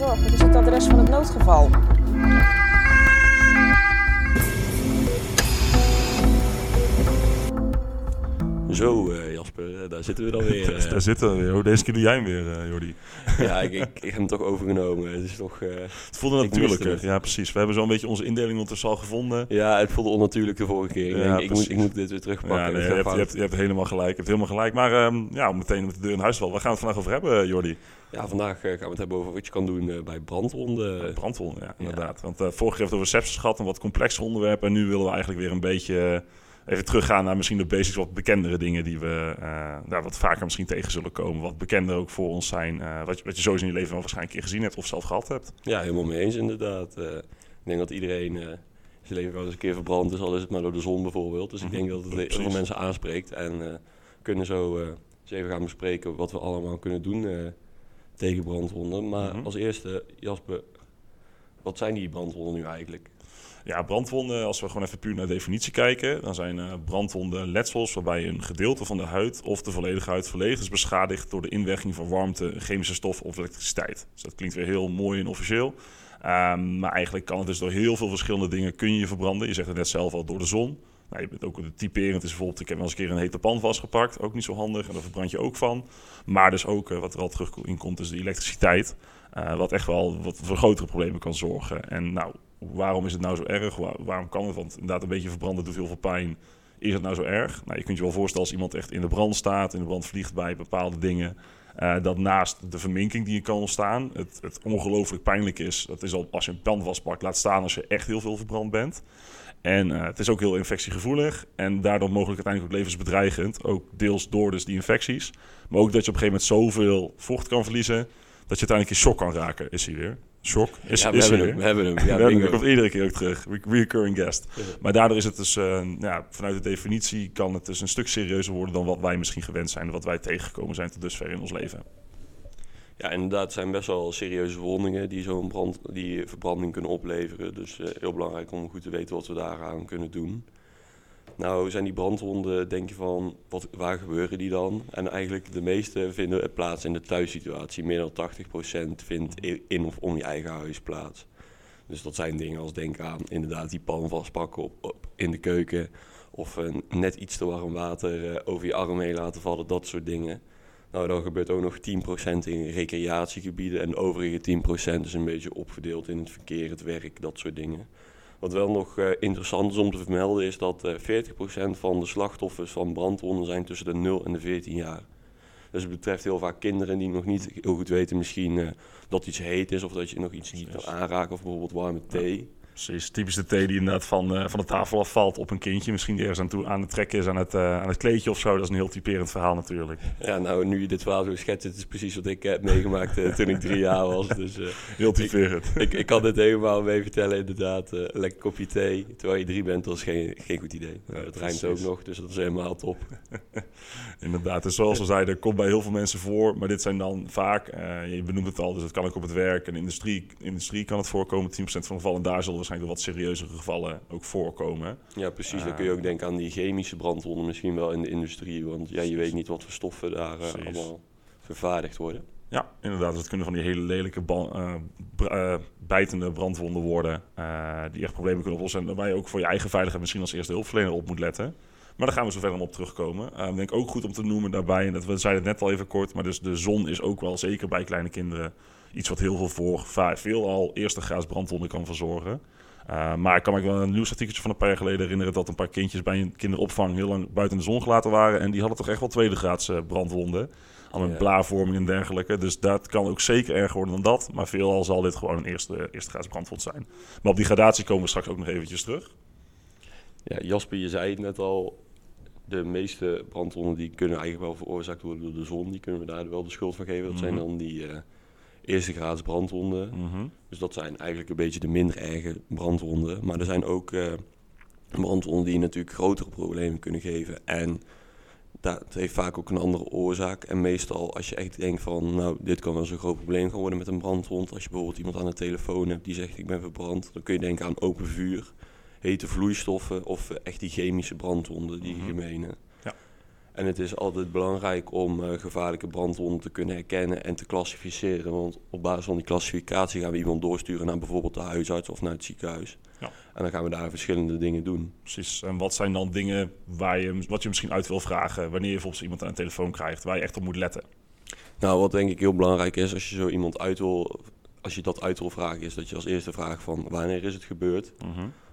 zorg. Is het adres van het noodgeval? Zo, daar zitten we dan weer. Uh. daar zitten we weer. Deze keer doe jij hem weer, uh, Jordi. ja, ik, ik, ik, heb hem toch overgenomen. Het, is toch, het voelde natuurlijk. Ja, precies. We hebben zo'n beetje onze indeling ondertussen al gevonden. Ja, het voelde onnatuurlijk de vorige keer. Ik, ja, denk, ik, moet, ik moet dit weer terugpakken. Ja, nee, je, hebt, je, hebt, je, hebt, helemaal gelijk. Je hebt helemaal gelijk. Maar um, ja, meteen met de deur in huis wel. Waar gaan we het vandaag over hebben, Jordi? Ja, vandaag gaan we het hebben over wat je kan doen bij brandwonden. brandwonden, ja, inderdaad. Want vorige keer hebben we over sepsis gehad, een wat complexer onderwerp. En nu willen we eigenlijk weer een beetje even teruggaan naar misschien de basics, wat bekendere dingen die we uh, nou, wat vaker misschien tegen zullen komen. Wat bekender ook voor ons zijn. Uh, wat, je, wat je sowieso in je leven wel waarschijnlijk een keer gezien hebt of zelf gehad hebt. Ja, helemaal mee eens inderdaad. Uh, ik denk dat iedereen zijn leven wel eens een keer verbrand is, al is het maar door de zon bijvoorbeeld. Dus ik denk dat het heel veel mensen aanspreekt. En kunnen zo eens even gaan bespreken wat we allemaal kunnen doen tegen brandwonden. Maar als eerste, Jasper, wat zijn die brandwonden nu eigenlijk? Ja, brandwonden, als we gewoon even puur naar de definitie kijken, dan zijn uh, brandwonden letsels waarbij een gedeelte van de huid of de volledige huid volledig is beschadigd door de inwerking van warmte, chemische stof of elektriciteit. Dus dat klinkt weer heel mooi en officieel. Um, maar eigenlijk kan het dus door heel veel verschillende dingen kun je verbranden. Je zegt het net zelf al, door de zon. Nou, je bent ook typerend is bijvoorbeeld, ik heb wel eens een keer een hete pan vastgepakt. Ook niet zo handig en daar verbrand je ook van. Maar dus ook, uh, wat er al terug in komt, is de elektriciteit. Uh, wat echt wel wat voor grotere problemen kan zorgen. En nou, waarom is het nou zo erg? waarom kan het? Want inderdaad, een beetje verbranden doet heel veel pijn. Is het nou zo erg? Nou, je kunt je wel voorstellen als iemand echt in de brand staat, in de brand vliegt bij bepaalde dingen. Uh, dat naast de verminking die je kan ontstaan, het, het ongelooflijk pijnlijk is. Dat is al als je een pan vastpakt, laat staan als je echt heel veel verbrand bent. En uh, het is ook heel infectiegevoelig en daardoor mogelijk uiteindelijk ook levensbedreigend. Ook deels door dus die infecties. Maar ook dat je op een gegeven moment zoveel vocht kan verliezen, je uiteindelijk in shock kan raken, is hij weer. Shock. Is, ja, we, hebben hem, we hebben hem. Ja, we hebben hem. komt iedere keer ook terug. Recurring guest. Maar daardoor is het dus, uh, ja, vanuit de definitie kan het dus een stuk serieuzer worden dan wat wij misschien gewend zijn. Wat wij tegengekomen zijn tot dusver in ons leven. Ja, inderdaad, het zijn best wel serieuze verwondingen die zo'n brand, die verbranding kunnen opleveren. Dus uh, heel belangrijk om goed te weten wat we daaraan kunnen doen. Nou zijn die brandwonden, denk je van, wat, waar gebeuren die dan? En eigenlijk de meeste vinden plaats in de thuissituatie. Meer dan 80% vindt in of om je eigen huis plaats. Dus dat zijn dingen als denk aan inderdaad die pan vastpakken op, op in de keuken. Of een, net iets te warm water uh, over je arm heen laten vallen, dat soort dingen. Nou, dan gebeurt ook nog 10% in recreatiegebieden en de overige 10% is een beetje opgedeeld in het verkeer, het werk, dat soort dingen. Wat wel nog uh, interessant is om te vermelden is dat uh, eh, 40% van de slachtoffers van brandwonden zijn tussen de 0 en de 14 jaar. Dus het betreft heel vaak kinderen die nog niet heel goed weten misschien uh, dat iets heet is of dat je nog iets niet kan aanraken of bijvoorbeeld warme thee. Precies, typisch de thee die inderdaad van, uh, van de tafel afvalt op een kindje. Misschien die ergens aan, toe, aan het trekken is aan het, uh, aan het kleedje of zo. Dat is een heel typerend verhaal natuurlijk. Ja, nou, nu je dit verhaal zo schetst, het is precies wat ik heb meegemaakt uh, toen ik drie jaar was. Dus, heel typerend. Ik, ik, ik, kan dit helemaal mee vertellen, inderdaad. lekker kopje thee, terwijl je drie bent, dat is geen, geen goed idee. Ja, dat rijmt ook nog, dus dat is helemaal top. inderdaad, dus zoals we zeiden, komt bij heel veel mensen voor. Maar dit zijn dan vaak, je benoemt het al, dus het kan ook op het werk. En industrie, industrie kan het voorkomen, 10% van de gevallen. Daar zullen waarschijnlijk wat serieuzere gevallen ook voorkomen. Ja, precies. dan kun je ook denken aan die chemische brandwonden misschien wel in de industrie. Want ja, je weet niet wat voor stoffen daar uh, allemaal vervaardigd worden. Ja, inderdaad. Dat kunnen van die hele lelijke uh, uh, bijtende brandwonden worden. die echt problemen kunnen oplossen. En waar je ook voor je eigen veiligheid misschien als eerste hulpverlener op moet letten. Maar daar gaan we zo verder op terugkomen. ik denk ook goed om te noemen daarbij, en dat we zeiden het net al even kort, maar dus de zon is ook wel zeker bij kleine kinderen iets wat heel veel voor veel al eerste graads brandwonden kan verzorgen. Uh, maar ik kan me wel een nieuwsartikeltje van een paar jaar geleden herinneren dat een paar kindjes bij een kinderopvang heel lang buiten de zon gelaten waren. En die hadden toch echt wel tweede graads uh, brandwonden. Al met ja. blaarvorming en dergelijke. Dus dat kan ook zeker erger worden dan dat. Maar veelal zal dit gewoon een eerste, eerste graads brandwond zijn. Maar op die gradatie komen we straks ook nog eventjes terug. Ja, Jasper, je zei het net al. De meeste brandwonden die kunnen eigenlijk wel veroorzaakt worden door de zon. Die kunnen we daar wel de schuld van geven. Dat zijn dan die... Uh, eerste graads brandwonden. Mhm. Dus dat zijn eigenlijk een beetje de minder erge brandwonden. Maar er zijn ook uh, brandwonden die natuurlijk grotere problemen kunnen geven. En dat heeft vaak ook een andere oorzaak. En meestal als je echt denkt van, nou, dit kan wel zo'n groot probleem gaan worden met een brandwond. Als je bijvoorbeeld iemand aan de telefoon hebt die zegt, ik ben verbrand. Dan kun je denken aan open vuur, hete vloeistoffen of echt die chemische brandwonden, die mm -hmm. gemene. En het is altijd belangrijk om eh, gevaarlijke brandwonden te kunnen herkennen en te klassificeren. Want op basis van die klassificatie gaan we iemand doorsturen naar bijvoorbeeld de huisarts of naar het ziekenhuis. Ja. En dan gaan we daar verschillende dingen doen. Precies. En wat zijn dan dingen waar je, wat je misschien uit wil vragen wanneer je bijvoorbeeld iemand aan de telefoon krijgt, waar je echt op moet letten? Nou, wat denk ik heel belangrijk is, als je zo iemand uit wil, als je dat uit wil vragen, is dat je als eerste vraagt van wanneer is het gebeurd?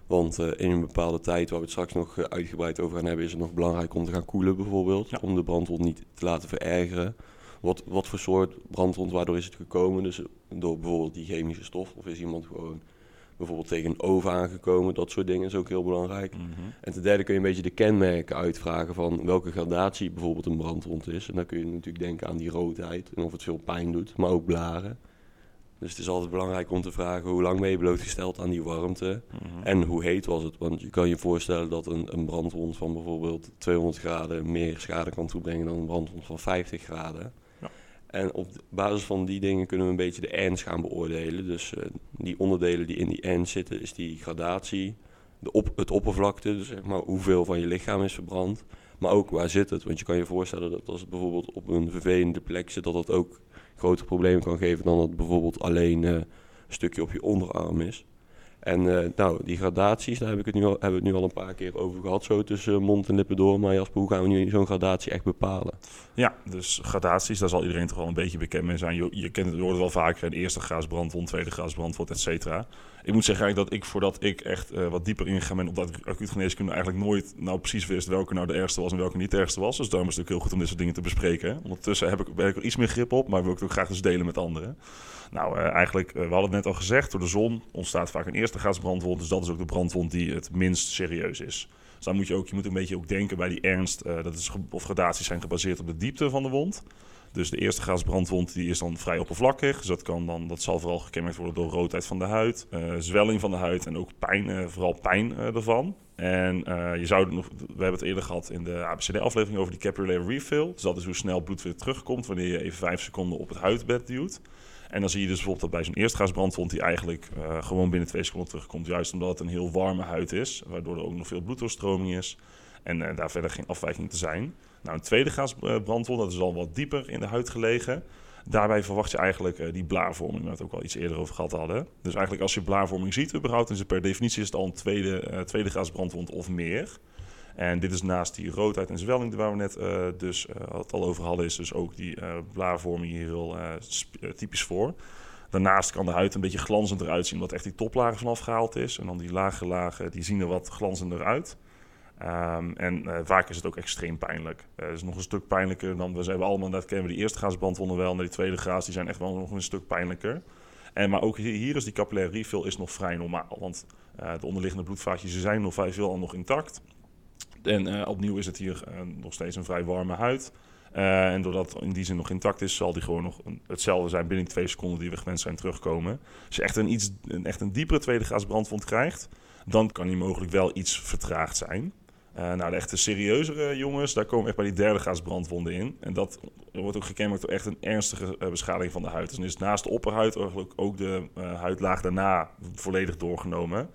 Want eh, in een bepaalde tijd, waar we het straks nog eh, uitgebreid over gaan hebben, is het nog belangrijk om te gaan koelen bijvoorbeeld. Ja. Om de brandwond niet te laten verergeren. Wat, wat voor soort brandwond, waardoor is het gekomen? Dus door bijvoorbeeld die chemische stof, of is iemand gewoon bijvoorbeeld tegen een oven aangekomen? Dat soort dingen is ook heel belangrijk. En ten derde kun je een beetje de kenmerken uitvragen van welke gradatie bijvoorbeeld een brandwond is. En dan kun je natuurlijk denken aan die roodheid en of het veel pijn doet, maar ook blaren. Dus het is altijd belangrijk om te vragen hoe lang ben je blootgesteld aan die warmte en hoe heet was het. Want je kan je voorstellen dat een, een brandwond van bijvoorbeeld 200 graden meer schade kan toebrengen dan een brandwond van 50 graden. Ja. En op basis van die dingen kunnen we een beetje de ernst gaan beoordelen. Dus eh, die onderdelen die in die ernst zitten, is die gradatie, de op, het oppervlakte, dus zeg maar hoeveel van je lichaam is verbrand. Maar ook waar zit het? Want je kan je voorstellen dat als het bijvoorbeeld op een vervelende plek zit, dat dat ook grotere problemen kan geven dan dat bijvoorbeeld alleen eh, een stukje op je onderarm is. En eh, nou, die gradaties, daar het nu hebben we het nu al een paar keer over gehad, zo tussen mond en lippen door. Maar Jasper, hoe gaan we nu zo'n gradatie echt bepalen? Ja, dus gradaties, daar zal iedereen toch wel een beetje bekend mee zijn. Je, je kent het, je hoort het wel vaker, een eerste graas brandwond, tweede graas brandwond, et cetera. Ik moet zeggen eigenlijk dat ik, voordat ik echt eh, wat dieper ingegaan ben op dat acuut geneeskunde, eigenlijk nooit nou precies wist welke nou de ergste was en welke niet de ergste was. Dus daarom is het ook heel goed om dit soort dingen te bespreken. Ondertussen heb ik, ben ik er iets meer grip op, maar wil ik het ook graag dus delen met anderen. Nou, eh, eigenlijk, we hadden het net al gezegd, door de zon ontstaat vaak een eerste graas brandwond. Dus dat is ook de brandwond die het minst serieus is. Dus dan moet je ook, je moet een beetje ook denken bij die ernst, eh, dat is, of gradaties zijn gebaseerd op de diepte van de wond. Dus de eerste graas brandwond die is dan vrij oppervlakkig. Dus dat, kan dan, dat zal vooral gekenmerkt worden door roodheid van de huid, eh, zwelling van de huid en ook pijn, eh, vooral pijn eh, ervan. En je zou nog, we hebben het eerder gehad in de ABCD-aflevering over die capillary refill. Dus dat is hoe snel bloed weer terugkomt wanneer je even vijf seconden op het huidbed duwt. En dan zie je dus bijvoorbeeld dat bij zo'n eerstgraadsbrandwond die eigenlijk eh, gewoon binnen twee seconden terugkomt. Juist omdat het een heel warme huid is, waardoor er ook nog veel bloeddoorstroming is. En eh, daar verder geen afwijking te zijn. Nou, een tweede brandwond, dat is al wat dieper in de huid gelegen. Daarbij verwacht je eigenlijk eh, die blaarvorming, waar we het ook al iets eerder over gehad hadden. Dus eigenlijk als je blaarvorming ziet überhaupt, per definitie is het al een tweede, tweede brandwond of meer. En dit is naast die roodheid en zwelling waar we net eh, dus eh, het al over hadden, is dus ook die eh, blaarvorming hier heel typisch voor. Daarnaast kan de huid een beetje glanzend eruit zien, omdat echt die toplagen vanaf gehaald is. En dan die lage lagen, die zien er wat glanzender uit. Ehm, en vaak is het ook extreem pijnlijk. Het is nog een stuk pijnlijker dan we zijn allemaal, dat kennen we die eerste graasbrandwonden wel, maar die tweede graas die zijn echt wel nog een stuk pijnlijker. En, maar ook hier, is die capillaire refill is nog vrij normaal, want de onderliggende bloedvaatjes zijn nog vrij veel nog intact. En eh, opnieuw is het hier eh, nog steeds een vrij warme huid. Eh, en doordat in die zin nog intact is, zal die gewoon nog hetzelfde zijn binnen twee seconden die we gewend zijn terugkomen. Als je echt een, iets, een, echt een diepere tweede graas brandwond krijgt, dan kan die mogelijk wel iets vertraagd zijn. Nou, de echte serieuzere jongens, daar komen echt bij die derde graas brandwonden in. En dat wordt ook gekenmerkt door echt een ernstige beschadiging van de huid. Dus dan is naast de opperhuid ook de huidlaag daarna volledig doorgenomen.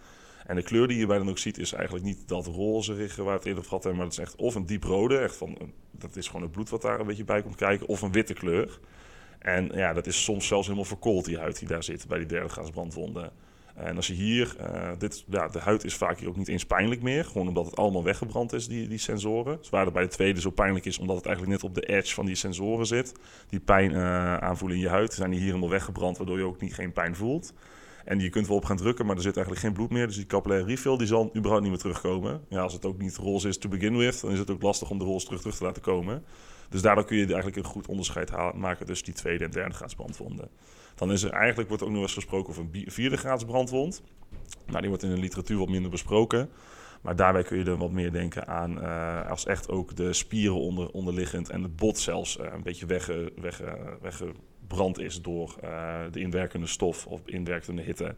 En de kleur die je bij dan ook ziet is eigenlijk niet dat rozerige waar het eerder gehad hebben, maar het is echt of een dieprode, echt van, dat is gewoon het bloed wat daar een beetje bij komt kijken, of een witte kleur. En ja, dat is soms zelfs helemaal verkoold, die huid die daar zit bij die derde graas brandwonden. En als je hier, eh, dit, ja, de huid is vaak hier ook niet eens pijnlijk meer, gewoon omdat het allemaal weggebrand is, die, die sensoren. Dus waar het bij de tweede zo pijnlijk is, omdat het eigenlijk net op de edge van die sensoren zit, die pijn eh, aanvoelen in je huid, zijn die hier helemaal weggebrand, waardoor je ook niet geen pijn voelt. En je kunt wel op gaan drukken, maar er zit eigenlijk geen bloed meer. Dus die capillaire refill die zal überhaupt niet meer terugkomen. Ja, als het ook niet roze is to begin with, dan is het ook lastig om de roze terug, terug te laten komen. Dus daardoor kun je eigenlijk een goed onderscheid maken tussen die tweede en derde graads brandwonden. Dan is er eigenlijk, wordt ook nog eens gesproken over een vierde graads brandwond. Nou, die wordt in de literatuur wat minder besproken. Maar daarbij kun je er wat meer denken aan eh, als echt ook de spieren onder, onderliggend en het bot zelfs eh, een beetje wegge, wegge, weggebrand is door eh, de inwerkende stof of inwerkende hitte.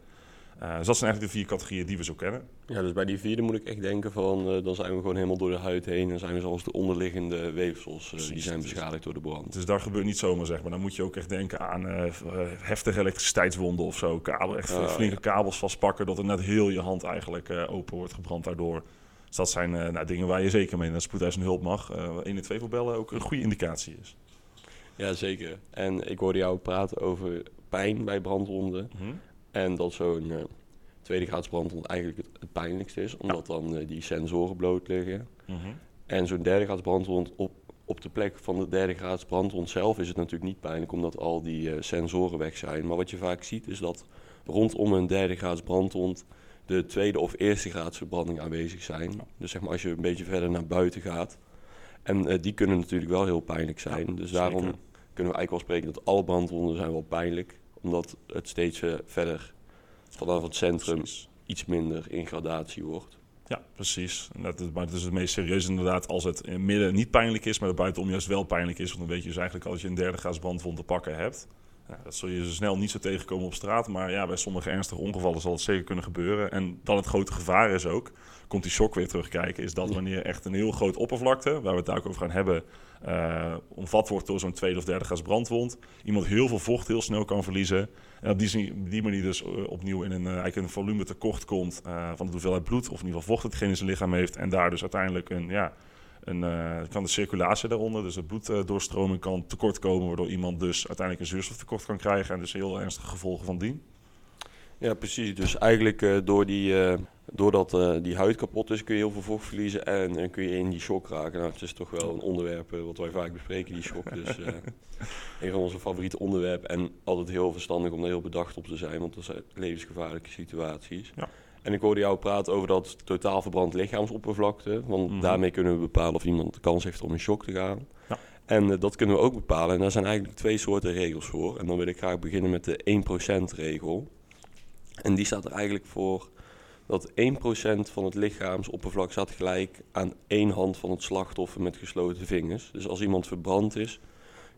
Eh, dus dat zijn eigenlijk de vier categorieën die we zo kennen. Ja, dus bij die vierde moet ik echt denken van, eh, dan zijn we gewoon helemaal door de huid heen en zijn we zelfs de onderliggende weefsels, die zijn is- beschadigd door de brand. Dus daar gebeurt niet zomaar, zeg maar. Dan moet je ook echt denken aan heftige elektriciteitswonden of zo. Kabel, echt Ah, flinke kabels vastpakken, dat er net heel je hand eigenlijk open wordt gebrand daardoor. Dus dat zijn nou, dingen waar je zeker mee naar spoedeisende hulp mag. Uh, 1 en 2 voor bellen ook een goede indicatie is. Ja, zeker. En ik hoorde jou praten over pijn bij brandwonden. En dat zo'n uh, tweede graads brandwond eigenlijk het, het pijnlijkste is, omdat dan uh, die sensoren bloot liggen. En zo'n derde graads brandwond op, op de plek van de derde graads brandwond zelf is het natuurlijk niet pijnlijk, omdat al die uh, sensoren weg zijn. Maar wat je vaak ziet is dat rondom een derde graads brandwond de tweede of eerste graads verbranding aanwezig zijn. Dus zeg maar als je een beetje verder naar buiten gaat. En die kunnen natuurlijk wel heel pijnlijk zijn. Ja, dus daarom zeker. kunnen we eigenlijk wel spreken dat alle brandwonden zijn wel pijnlijk omdat het steeds uh, verder vanaf het centrum precies. iets minder in gradatie wordt. Ja, precies. Dat is, maar het is het meest serieus inderdaad als het in het midden niet pijnlijk is, maar het buitenom juist wel pijnlijk is. Want dan weet je dus eigenlijk als je een derde graads brandwond te pakken hebt. Dat zul je zo snel niet zo tegenkomen op straat. Maar ja, bij sommige ernstige ongevallen zal het zeker kunnen gebeuren. En dan het grote gevaar is ook, komt die shock weer terugkijken, is dat wanneer echt een heel groot oppervlakte, waar we het daar ook over gaan hebben, uh, omvat wordt door zo'n tweede of derde gas brandwond. Iemand heel veel vocht heel snel kan verliezen. En op die, die manier dus uh, opnieuw in een, uh, eigenlijk een volume tekort komt van de hoeveelheid bloed, of in ieder geval vocht dat degene in zijn lichaam heeft. En daar dus uiteindelijk een, ja, een, kan de circulatie daaronder, dus het bloeddoorstroming kan tekort komen, waardoor iemand dus uiteindelijk een zuurstoftekort kan krijgen en dus heel ernstige gevolgen van dien. Ja, precies. Dus eigenlijk uh, door die, uh, doordat uh, die huid kapot is, kun je heel veel vocht verliezen en, en kun je in die shock raken. Nou, het is toch wel een onderwerp wat wij vaak bespreken, die shock. Dus een van onze favoriete onderwerpen. En altijd heel verstandig om er heel bedacht op te zijn, want dat zijn levensgevaarlijke situaties. Ja. En ik hoorde jou praten over dat totaal verbrand lichaamsoppervlakte. Want mm -hmm. daarmee kunnen we bepalen of iemand de kans heeft om in shock te gaan. Ja. En dat kunnen we ook bepalen. En daar zijn eigenlijk twee soorten regels voor. En dan wil ik graag beginnen met de 1% regel. En die staat er eigenlijk voor dat 1% van het lichaamsoppervlak staat gelijk aan één hand van het slachtoffer met gesloten vingers. Dus als iemand verbrand is,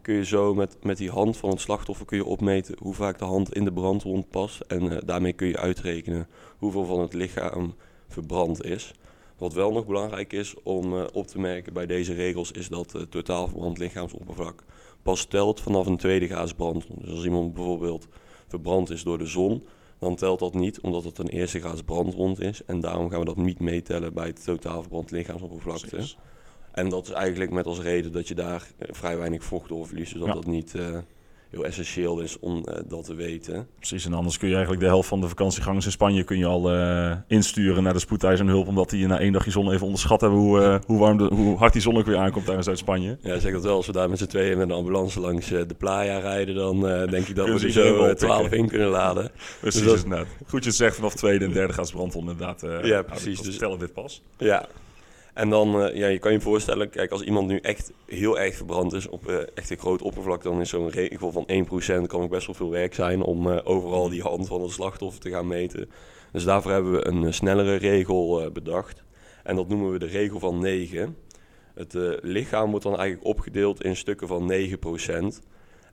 kun je zo met, met die hand van het slachtoffer kun je opmeten hoe vaak de hand in de brandwond past. En uh, daarmee kun je uitrekenen hoeveel van het lichaam verbrand is. Wat wel nog belangrijk is om uh, op te merken bij deze regels, is dat het totaal verbrand lichaamsoppervlak pas telt vanaf een tweede graads brandwond. Dus als iemand bijvoorbeeld verbrand is door de zon, dan telt dat niet, omdat het een eerste graads brandwond is. En daarom gaan we dat niet meetellen bij het totaal verbrand lichaamsoppervlakte. En dat is eigenlijk met als reden dat je daar vrij weinig vocht door verliest. Dus dat ja. dat niet uh, heel essentieel is om uh, dat te weten. Precies, en anders kun je eigenlijk de helft van de vakantiegangers in Spanje kun je al uh, insturen naar de spoedeisende hulp. Omdat die na één dagje zon even onderschat hebben hoe, hoe, warm de, hoe hard die zon ook weer aankomt daar in Zuid-Spanje. Ja, zeg dat wel. Als we daar met z'n tweeën met een ambulance langs de playa rijden, dan denk ik dat we die zo 12 in kunnen laden. Precies, dus dat... inderdaad. Goed je het zegt, vanaf tweede en derde gaat brand inderdaad. ja, precies. Dus stellen dit pas. Ja, en dan, uh, ja, je kan je voorstellen, kijk, als iemand nu echt heel erg verbrand is op uh, echt een groot oppervlak, dan is zo'n regel van 1% kan ook best wel veel werk zijn om uh, overal die hand van het slachtoffer te gaan meten. Dus daarvoor hebben we een snellere regel bedacht. En dat noemen we de regel van 9. Het lichaam wordt dan eigenlijk opgedeeld in stukken van 9%.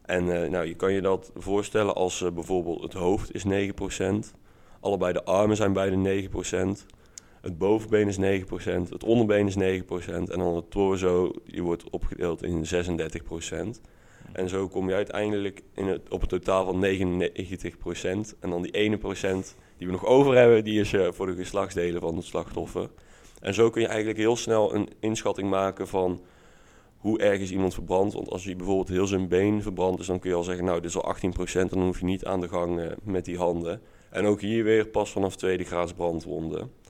En nou, je kan je dat voorstellen als bijvoorbeeld het hoofd is 9%, allebei de armen zijn beide 9%. Het bovenbeen is 9%, het onderbeen is 9% en dan het torso die wordt opgedeeld in 36%. En zo kom je uiteindelijk in het, op een totaal van 99%. En dan die ene procent die we nog over hebben, die is uh, voor de geslachtsdelen van het slachtoffer. En zo kun je eigenlijk heel snel een inschatting maken van hoe erg is iemand verbrand. Want als hij bijvoorbeeld heel zijn been verbrand is, dan kun je al zeggen, nou dit is al 18%, dan hoef je niet aan de gang uh, met die handen. En ook hier weer pas vanaf tweede graads brandwonden.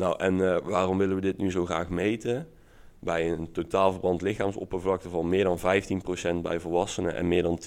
Nou, en uh, waarom willen we dit nu zo graag meten? Bij een totaal verbrand lichaamsoppervlakte van meer dan 15% bij volwassenen en meer dan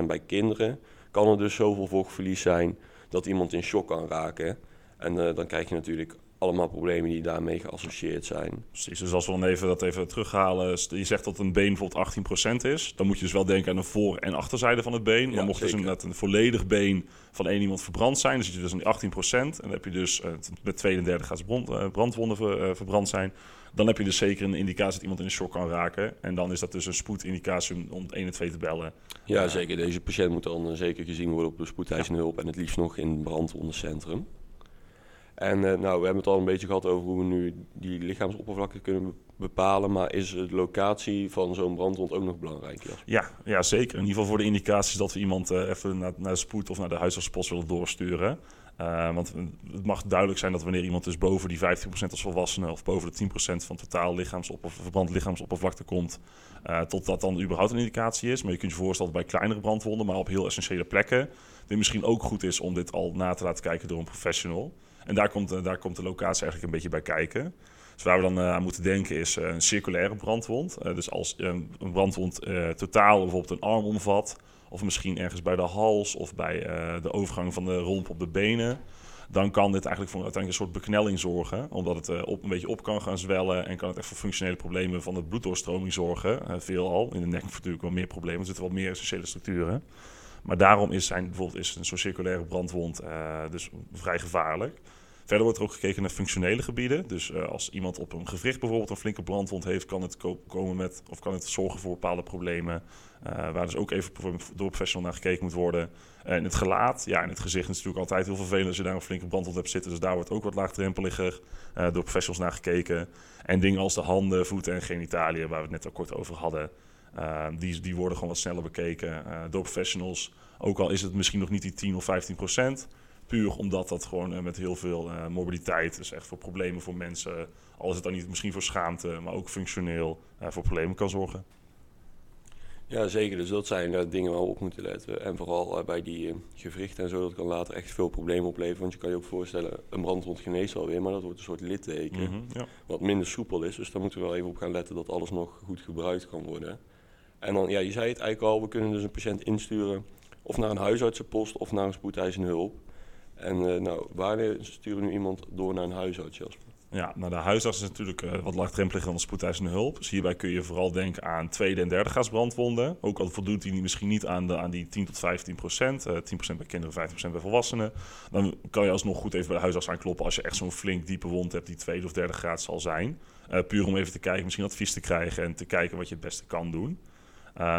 10% bij kinderen, kan er dus zoveel vochtverlies zijn dat iemand in shock kan raken. En uh, dan krijg je natuurlijk allemaal problemen die daarmee geassocieerd zijn. Precies, dus als we dan even dat even terughalen. Je zegt dat een been bijvoorbeeld 18% is. Dan moet je dus wel denken aan de voor- en achterzijde van het been. Ja, maar mocht zeker. dus een, een volledig been van één iemand verbrand zijn, dan zit je dus aan die 18%. En dan heb je dus uh, met tweede en derde gaat uh, brandwonden ver, uh, verbrand zijn. Dan heb je dus zeker een indicatie dat iemand in een shock kan raken. En dan is dat dus een spoedindicatie om, om 1 en 2 te bellen. Ja, zeker. Deze patiënt moet dan zeker gezien worden op de spoedeisende ja. hulp. En het liefst nog in het brandwondencentrum. En uh, nou, we hebben het al een beetje gehad over hoe we nu die lichaamsoppervlakte kunnen bepalen. Maar is de locatie van zo'n brandwond ook nog belangrijk? Ja? Ja, zeker. In ieder geval voor de indicaties dat we iemand uh, even naar, naar de spoed of naar de huisartspost willen doorsturen. Uh, want het mag duidelijk zijn dat wanneer iemand dus boven die 15% als volwassene of boven de 10% van totaal lichaamsop verbrand lichaamsoppervlakte komt, uh, tot dat dan überhaupt een indicatie is. Maar je kunt je voorstellen bij kleinere brandwonden, maar op heel essentiële plekken, dit misschien ook goed is om dit al na te laten kijken door een professional. En daar komt, uh, daar komt de locatie eigenlijk een beetje bij kijken. Dus waar we dan aan moeten denken is een circulaire brandwond. dus als een brandwond totaal bijvoorbeeld een arm omvat, of misschien ergens bij de hals of bij de overgang van de romp op de benen. Dan kan dit eigenlijk voor uiteindelijk een soort beknelling zorgen. Omdat het op, een beetje op kan gaan zwellen. En kan het echt voor functionele problemen van de bloeddoorstroming zorgen. Uh, veelal. In de nek natuurlijk wel meer problemen. Er zitten wel meer essentiële structuren. Maar daarom is, zijn, bijvoorbeeld is een soort circulaire brandwond dus vrij gevaarlijk. Verder wordt er ook gekeken naar functionele gebieden. Dus uh, als iemand op een gewricht bijvoorbeeld een flinke brandwond heeft, kan het komen met of kan het zorgen voor bepaalde problemen. Uh, waar dus ook even door professional naar gekeken moet worden. En het gelaat, ja, en het gezicht is natuurlijk altijd heel vervelend als je daar een flinke brandwond hebt zitten. Dus daar wordt ook wat laagdrempeliger uh, door professionals naar gekeken. En dingen als de handen, voeten en genitaliën, waar we het net al kort over hadden. die, die worden gewoon wat sneller bekeken door professionals. Ook al is het misschien nog niet die 10 of 15 procent. Puur omdat dat gewoon uh, met heel veel uh, mobiliteit, dus echt voor problemen voor mensen, al is het dan niet misschien voor schaamte, maar ook functioneel uh, voor problemen kan zorgen. Ja, zeker. Dus dat zijn dingen waar we op moeten letten. En vooral bij die gewrichten en zo, dat kan later echt veel problemen opleveren. Want je kan je ook voorstellen, een brandwond geneest alweer, maar dat wordt een soort litteken, mm -hmm, ja. wat minder soepel is. Dus daar moeten we wel even op gaan letten dat alles nog goed gebruikt kan worden. En dan, ja, je zei het eigenlijk al, we kunnen dus een patiënt insturen of naar een huisartsenpost of naar een spoedeisende hulp. En uh, nou, wanneer sturen we nu iemand door naar een huisarts, Jasper? Ja, nou de huisarts is natuurlijk uh, wat laagdrempeliger dan de spoedeisende hulp. Dus hierbij kun je vooral denken aan tweede en derde brandwonden. Ook al voldoet die misschien niet aan, de, aan die 10 tot 15 procent. Uh, 10 procent bij kinderen, 15 procent bij volwassenen. Dan kan je alsnog goed even bij de huisarts aankloppen als je echt zo'n flink diepe wond hebt die tweede of derde graad zal zijn. Puur om even te kijken, misschien advies te krijgen en te kijken wat je het beste kan doen.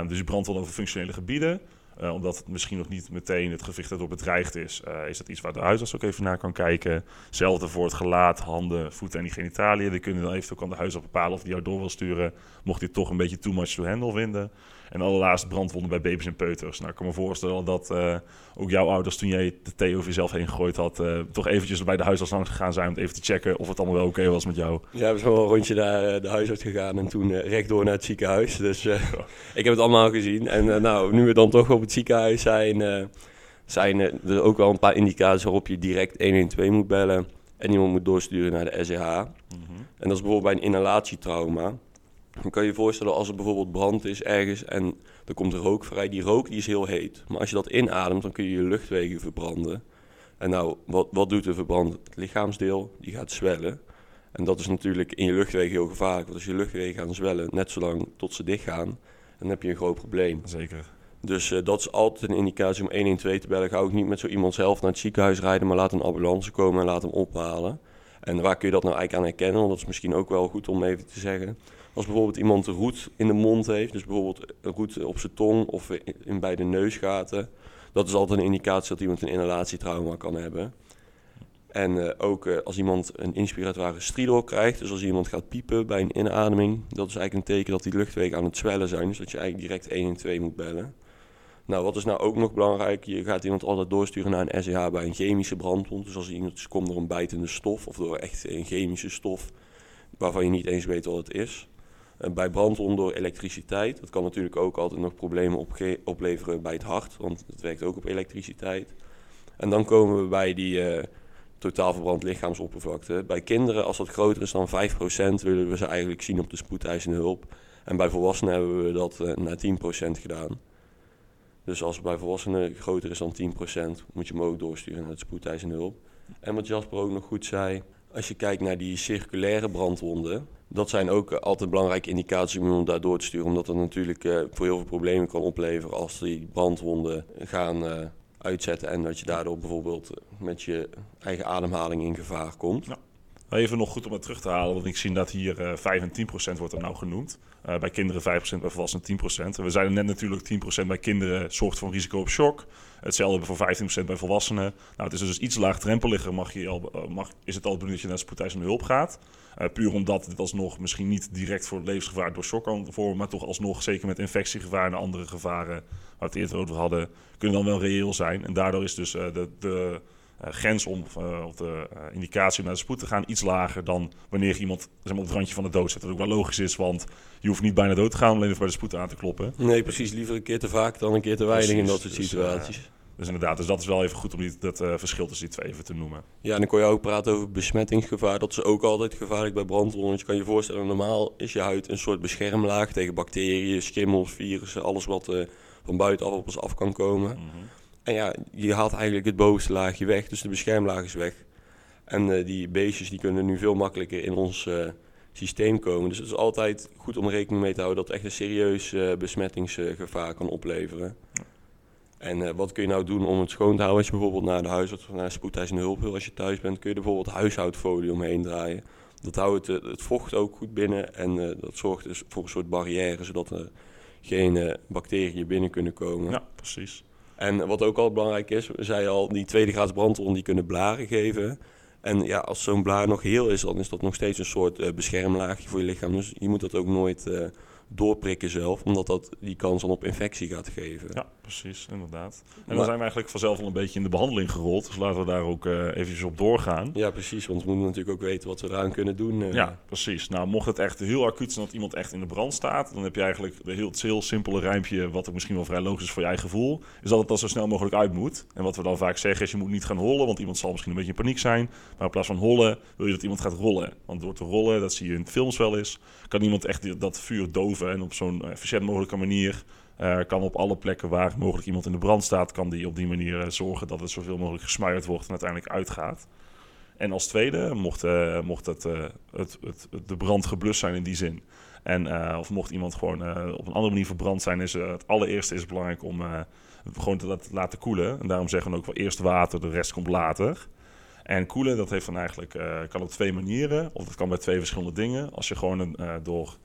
dus je brandwonden over functionele gebieden. Uh, omdat het misschien nog niet meteen het gewicht erdoor bedreigd is, uh, is dat iets waar de huisarts ook even naar kan kijken. Hetzelfde voor het gelaat, handen, voeten en die genitaliën. Die kunnen dan eventueel kan de huisarts bepalen of die jou door wil sturen, mocht hij toch een beetje too much to handle vinden. En allerlaatst brandwonden bij baby's en peuters. Nou, ik kan me voorstellen dat uh, ook jouw ouders, toen jij de thee over jezelf heen gegooid had, uh, toch eventjes bij de huisarts langs gegaan zijn om even te checken of het allemaal wel oké okay was met jou. Ja, we zijn wel een rondje naar uh, de huisarts gegaan en toen rechtdoor naar het ziekenhuis. Dus ik heb het allemaal gezien. En nou, nu we dan toch op het ziekenhuis zijn, zijn er ook wel een paar indicaties waarop je direct 112 moet bellen en iemand moet doorsturen naar de SEH. Mm -hmm. En dat is bijvoorbeeld bij een inhalatietrauma. Dan kan je je voorstellen als er bijvoorbeeld brand is ergens en er komt rook vrij. Die rook die is heel heet. Maar als je dat inademt, dan kun je je luchtwegen verbranden. En nou, wat, wat doet de verbrand? Het lichaamsdeel, die gaat zwellen. En dat is natuurlijk in je luchtwegen heel gevaarlijk. Want als je luchtwegen gaan zwellen, net zolang tot ze dicht gaan, dan heb je een groot probleem. Zeker. Dus uh, dat is altijd een indicatie om 112 te bellen. Ga ook niet met zo iemand zelf naar het ziekenhuis rijden, maar laat een ambulance komen en laat hem ophalen. En waar kun je dat nou eigenlijk aan herkennen? Want dat is misschien ook wel goed om even te zeggen. Als bijvoorbeeld iemand een roet in de mond heeft, dus bijvoorbeeld roet op zijn tong of in beide neusgaten, dat is altijd een indicatie dat iemand een inhalatietrauma kan hebben. En uh, ook uh, als iemand een inspiratoire stridor krijgt, dus als iemand gaat piepen bij een inademing, dat is eigenlijk een teken dat die luchtwegen aan het zwellen zijn, dus dat je eigenlijk direct 112 moet bellen. Nou, wat is nou ook nog belangrijk? Je gaat iemand altijd doorsturen naar een SEH bij een chemische brandwond. Dus als iemand komt door een bijtende stof of door echt een chemische stof waarvan je niet eens weet wat het is. Uh, bij brandwond door elektriciteit. Dat kan natuurlijk ook altijd nog problemen opleveren bij het hart, want het werkt ook op elektriciteit. En dan komen we bij die uh, totaal verbrand lichaamsoppervlakte. Bij kinderen, als dat groter is dan 5%, willen we ze eigenlijk zien op de spoedeisende hulp. En bij volwassenen hebben we dat uh, naar 10% gedaan. Dus als het bij volwassenen groter is dan 10%, moet je hem ook doorsturen naar de spoedeisende hulp. En wat Jasper ook nog goed zei, als je kijkt naar die circulaire brandwonden, dat zijn ook altijd belangrijke indicaties om daar door te sturen. Omdat dat natuurlijk uh, voor heel veel problemen kan opleveren als die brandwonden gaan uh, uitzetten. En dat je daardoor bijvoorbeeld met je eigen ademhaling in gevaar komt. Even nog goed om het terug te halen, want ik zie dat hier uh, 5 en 10 procent wordt er nou genoemd. Uh, bij kinderen 5 procent, bij volwassenen 10 procent. We zeiden net natuurlijk 10 procent bij kinderen zorgt voor risico op shock. Hetzelfde voor 15 procent bij volwassenen. Nou, het is dus iets laagdrempeliger, mag je al, uh, mag, is het al bedoeld dat je naar spoedeisende hulp gaat. Puur omdat dit alsnog misschien niet direct voor levensgevaar door shock kan vormen, maar toch alsnog, zeker met infectiegevaar en andere gevaren waar we het eerder over hadden, kunnen dan wel reëel zijn. En daardoor is dus de, eh, grens om, eh, of de eh, indicatie om naar de spoed te gaan iets lager dan wanneer je iemand zeg maar, op het randje van de dood zet. Wat ook wel logisch is, want je hoeft niet bijna dood te gaan om alleen even bij de spoed aan te kloppen. Nee, precies. Liever een keer te vaak dan een keer te weinig in dat soort dus, situaties. Dus inderdaad, dus dat is wel even goed om die, dat eh, verschil tussen die twee even te noemen. Ja, en dan kon je ook praten over besmettingsgevaar. Dat is ook altijd gevaarlijk bij brandwonden. Want je kan je voorstellen, normaal is je huid een soort beschermlaag tegen bacteriën, schimmels, virussen, alles wat eh, van buitenaf op ons af kan komen. Mhm. Ja, je haalt eigenlijk het bovenste laagje weg, dus de beschermlaag is weg. En eh, die beestjes die kunnen nu veel makkelijker in ons eh, systeem komen. Dus het is altijd goed om rekening mee te houden dat het echt een serieus eh, besmettingsgevaar kan opleveren. En wat kun je nou doen om het schoon te houden? Als je bijvoorbeeld naar de huisarts of naar spoedeisende hulp wil, als je thuis bent, kun je er bijvoorbeeld huishoudfolie omheen draaien. Dat houdt het, het vocht ook goed binnen en dat zorgt dus voor een soort barrière, zodat er geen bacteriën binnen kunnen komen. Ja, precies. En wat ook al belangrijk is, we zeiden al, die tweede graads brandwonden die kunnen blaren geven. En ja, als zo'n blaar nog heel is, dan is dat nog steeds een soort eh, beschermlaagje voor je lichaam. Dus je moet dat ook nooit eh, doorprikken zelf, omdat dat die kans dan op infectie gaat geven. Ja, precies, inderdaad. En Maar- dan zijn we eigenlijk vanzelf al een beetje in de behandeling gerold. Dus laten we daar ook eh eventjes op doorgaan. Ja, precies, want we moeten natuurlijk ook weten wat we eraan kunnen doen. eh. Ja, precies. Nou, mocht het echt heel acuut zijn dat iemand echt in de brand staat, dan heb je eigenlijk de heel, het heel simpele rijmpje, wat ook misschien wel vrij logisch is voor je eigen gevoel, is dat het dan zo snel mogelijk uit moet. En wat we dan vaak zeggen is, je moet niet gaan hollen, want iemand zal misschien een beetje in paniek zijn. Maar in plaats van hollen, wil je dat iemand gaat rollen. Want door te rollen, dat zie je in films wel eens, kan iemand echt dat vuur doven en op zo'n eh, efficiënt mogelijke manier eh, kan op alle plekken waar mogelijk iemand in de brand staat, kan die op die manier eh, zorgen dat het zoveel mogelijk gesmuierd wordt en uiteindelijk uitgaat. En als tweede, mocht, mocht het, het, het, de brand geblust zijn in die zin. En, of mocht iemand gewoon op een andere manier verbrand zijn, is het allereerste is belangrijk om gewoon te laten, koelen. En daarom zeggen we ook wel eerst water, de rest komt later. En koelen, dat heeft dan eigenlijk, kan op twee manieren. Of dat kan bij twee verschillende dingen. Als je gewoon een, door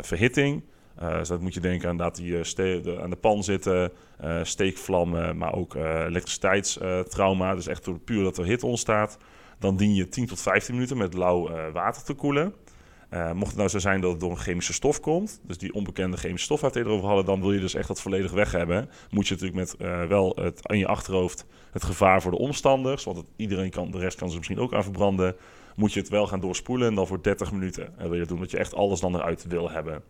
verhitting, eh, dus dat moet je denken aan dat die eh, aan de pan zitten, eh, steekvlammen, maar ook eh elektriciteitstrauma. dus echt puur dat er hitte ontstaat. Dan dien je 10 tot 15 minuten met lauw eh, water te koelen. Eh, mocht het nou zo zijn dat het door een chemische stof komt, dus die onbekende chemische stof waar we het over hadden, dan wil je dus echt dat volledig weg hebben. Moet je natuurlijk met eh, wel het, aan je achterhoofd het gevaar voor de omstanders, want het, iedereen kan, de rest kan ze misschien ook aan verbranden, moet je het wel gaan doorspoelen en dan voor 30 minuten. En wil je dat doen, dat je echt alles dan eruit wil hebben.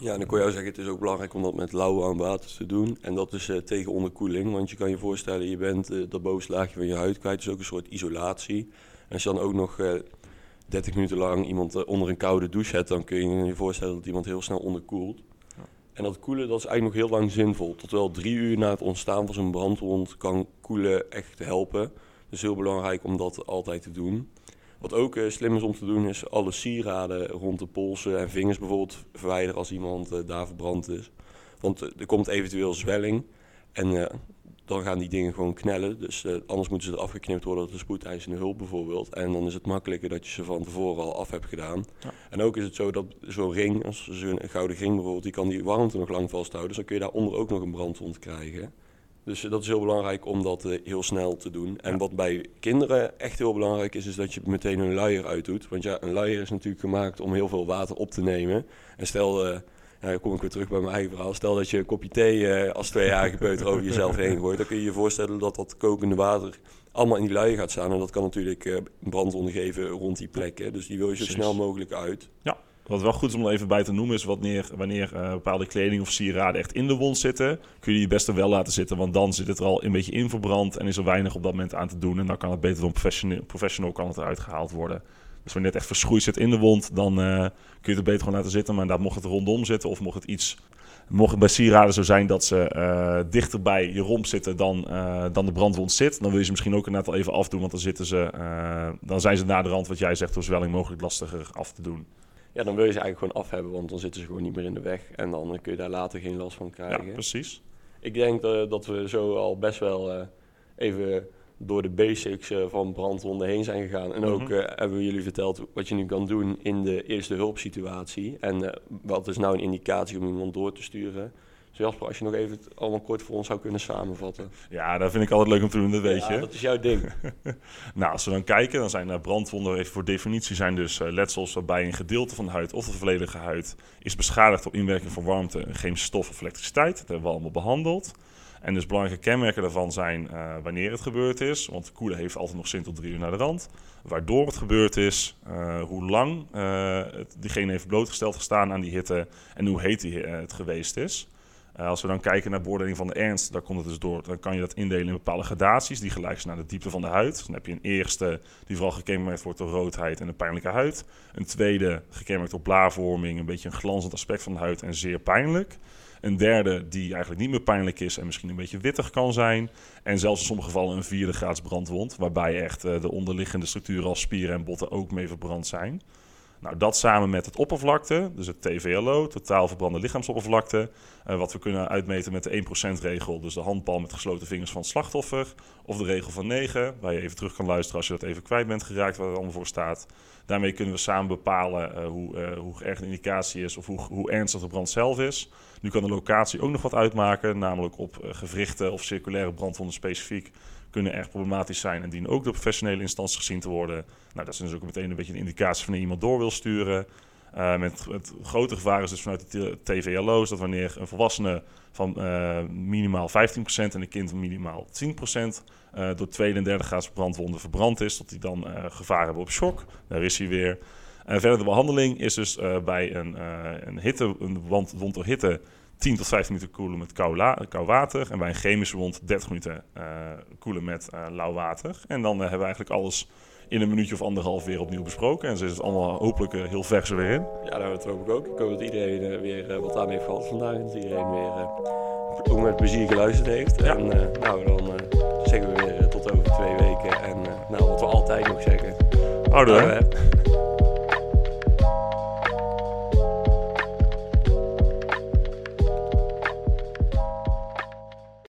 Ja, en dan kon ook zeggen, het is ook belangrijk om dat met lauw aan water te doen. En dat is eh, tegen onderkoeling, want je kan je voorstellen, je bent eh, dat bovenste laagje van je huid kwijt. Dus ook een soort isolatie. En als je dan ook nog eh 30 minuten lang iemand onder een koude douche hebt, dan kun je je voorstellen dat iemand heel snel onderkoelt. Ja. En dat koelen, dat is eigenlijk nog heel lang zinvol. Tot wel drie uur na het ontstaan van zo'n brandwond kan koelen echt helpen. Dus heel belangrijk om dat altijd te doen. Wat ook eh, slim is om te doen, is alle sieraden rond de polsen en vingers bijvoorbeeld verwijderen als iemand eh, daar verbrand is. Want eh, er komt eventueel zwelling en dan gaan die dingen gewoon knellen. Dus anders moeten ze er afgeknipt worden door de spoedeisende hulp bijvoorbeeld. En dan is het makkelijker dat je ze van tevoren al af hebt gedaan. Ja. En ook is het zo dat zo'n ring, als zo'n gouden ring bijvoorbeeld, die kan die warmte nog lang vasthouden. Dus dan kun je daaronder ook nog een brandwond krijgen. Dus eh, dat is heel belangrijk om dat eh, heel snel te doen. En Ja. wat bij kinderen echt heel belangrijk is, is dat je meteen een luier uitdoet. Want ja, een luier is natuurlijk gemaakt om heel veel water op te nemen. En stel, eh, ja, dan kom ik weer terug bij mijn eigen verhaal. Stel dat je een kopje thee eh, als tweejarige peuter over jezelf heen gooit. Dan kun je je voorstellen dat dat kokende water allemaal in die luier gaat staan. En dat kan natuurlijk eh brandwonden geven rond die plekken. Dus die wil je zo Precies. snel mogelijk uit. Wat wel goed is om er even bij te noemen is wanneer, wanneer eh, bepaalde kleding of sieraden echt in de wond zitten, kun je die best wel laten zitten, want dan zit het er al een beetje in verbrand en is er weinig op dat moment aan te doen en dan kan het beter door een professional, professional kan het eruit gehaald worden. Dus wanneer het echt verschroeid zit in de wond, dan eh, kun je het er beter gewoon laten zitten, maar inderdaad mocht het rondom zitten of mocht het iets, mocht het bij sieraden zo zijn dat ze eh, dichter bij je romp zitten dan, dan de brandwond zit, dan wil je ze misschien ook inderdaad al even afdoen, want dan zitten ze, dan zijn ze na de rand wat jij zegt door zwelling mogelijk lastiger af te doen. Ja, dan wil je ze eigenlijk gewoon af hebben, want dan zitten ze gewoon niet meer in de weg. En dan kun je daar later geen last van Ja, krijgen. precies. Ik denk dat we zo al best wel eh, even door de basics eh, van brandwonden heen zijn gegaan. En ook Mhm. eh, hebben we jullie verteld wat je nu kan doen in de eerste hulpsituatie. En wat is nou een indicatie om iemand door te sturen. Dus Jasper, als je nog even het allemaal kort voor ons zou kunnen samenvatten. Ja, dat vind ik altijd leuk om te doen, dat weet Ja, je. dat is jouw ding. Nou, als we dan kijken, dan zijn brandwonden even voor definitie zijn dus eh, letsels waarbij een gedeelte van de huid of de volledige huid is beschadigd door inwerking van warmte, chemische stof of elektriciteit. Dat hebben we allemaal behandeld. En dus belangrijke kenmerken daarvan zijn eh, wanneer het gebeurd is, want koelen heeft altijd nog zin tot drie uur naar de rand. Waardoor het gebeurd is, eh, hoe lang het, diegene heeft blootgesteld gestaan aan die hitte en hoe heet die, het geweest is. Eh, als we dan kijken naar beoordeling van de ernst, daar komt het dus door. Dan kan je dat indelen in bepaalde gradaties die gelijk zijn naar de diepte van de huid. Dan heb je een eerste die vooral gekenmerkt wordt door roodheid en een pijnlijke huid. Een tweede gekenmerkt door blaarvorming, een beetje een glanzend aspect van de huid en zeer pijnlijk. Een derde die eigenlijk niet meer pijnlijk is en misschien een beetje wittig kan zijn. En zelfs in sommige gevallen een vierde graads brandwond, waarbij echt eh, de onderliggende structuren als spieren en botten ook mee verbrand zijn. Nou, dat samen met het oppervlakte, dus het TVLO, totaal verbrande lichaamsoppervlakte, eh, wat we kunnen uitmeten met de 1%-regel, dus de handpalm met gesloten vingers van het slachtoffer, of de regel van 9, waar je even terug kan luisteren als je dat even kwijt bent geraakt, waar het allemaal voor staat. Daarmee kunnen we samen bepalen eh, hoe, eh, hoe erg een indicatie is of hoe, hoe ernstig de brand zelf is. Nu kan de locatie ook nog wat uitmaken, namelijk op gewrichten of circulaire brandwonden specifiek kunnen erg problematisch zijn en dienen ook door professionele instanties gezien te worden. Nou, dat is dus ook meteen een beetje een indicatie van iemand door wil sturen. Uh, met het grote gevaar is dus vanuit de TVLO's dat wanneer een volwassene van uh, minimaal 15% en een kind van minimaal 10% uh, door tweede en derde graads brandwonden verbrand is, dat die dan gevaar hebben op shock. Daar is hij weer. Verder de behandeling is dus bij een, een hitte, een wond door hitte 10 tot 15 minuten koelen met kou, kou, water. En bij een chemische wond 30 minuten uh, koelen met uh, lauw water. En dan uh, hebben we eigenlijk alles in een minuutje of anderhalf weer opnieuw besproken. En ze is het allemaal hopelijk heel vers weer in. Ja, dat hoop ik ook. Ik hoop dat iedereen weer wat aan heeft gehad vandaag. En dat iedereen weer ook met plezier geluisterd heeft. Ja. En nou, dan zeggen we weer tot over twee weken. En nou, wat we altijd nog zeggen. Houden we.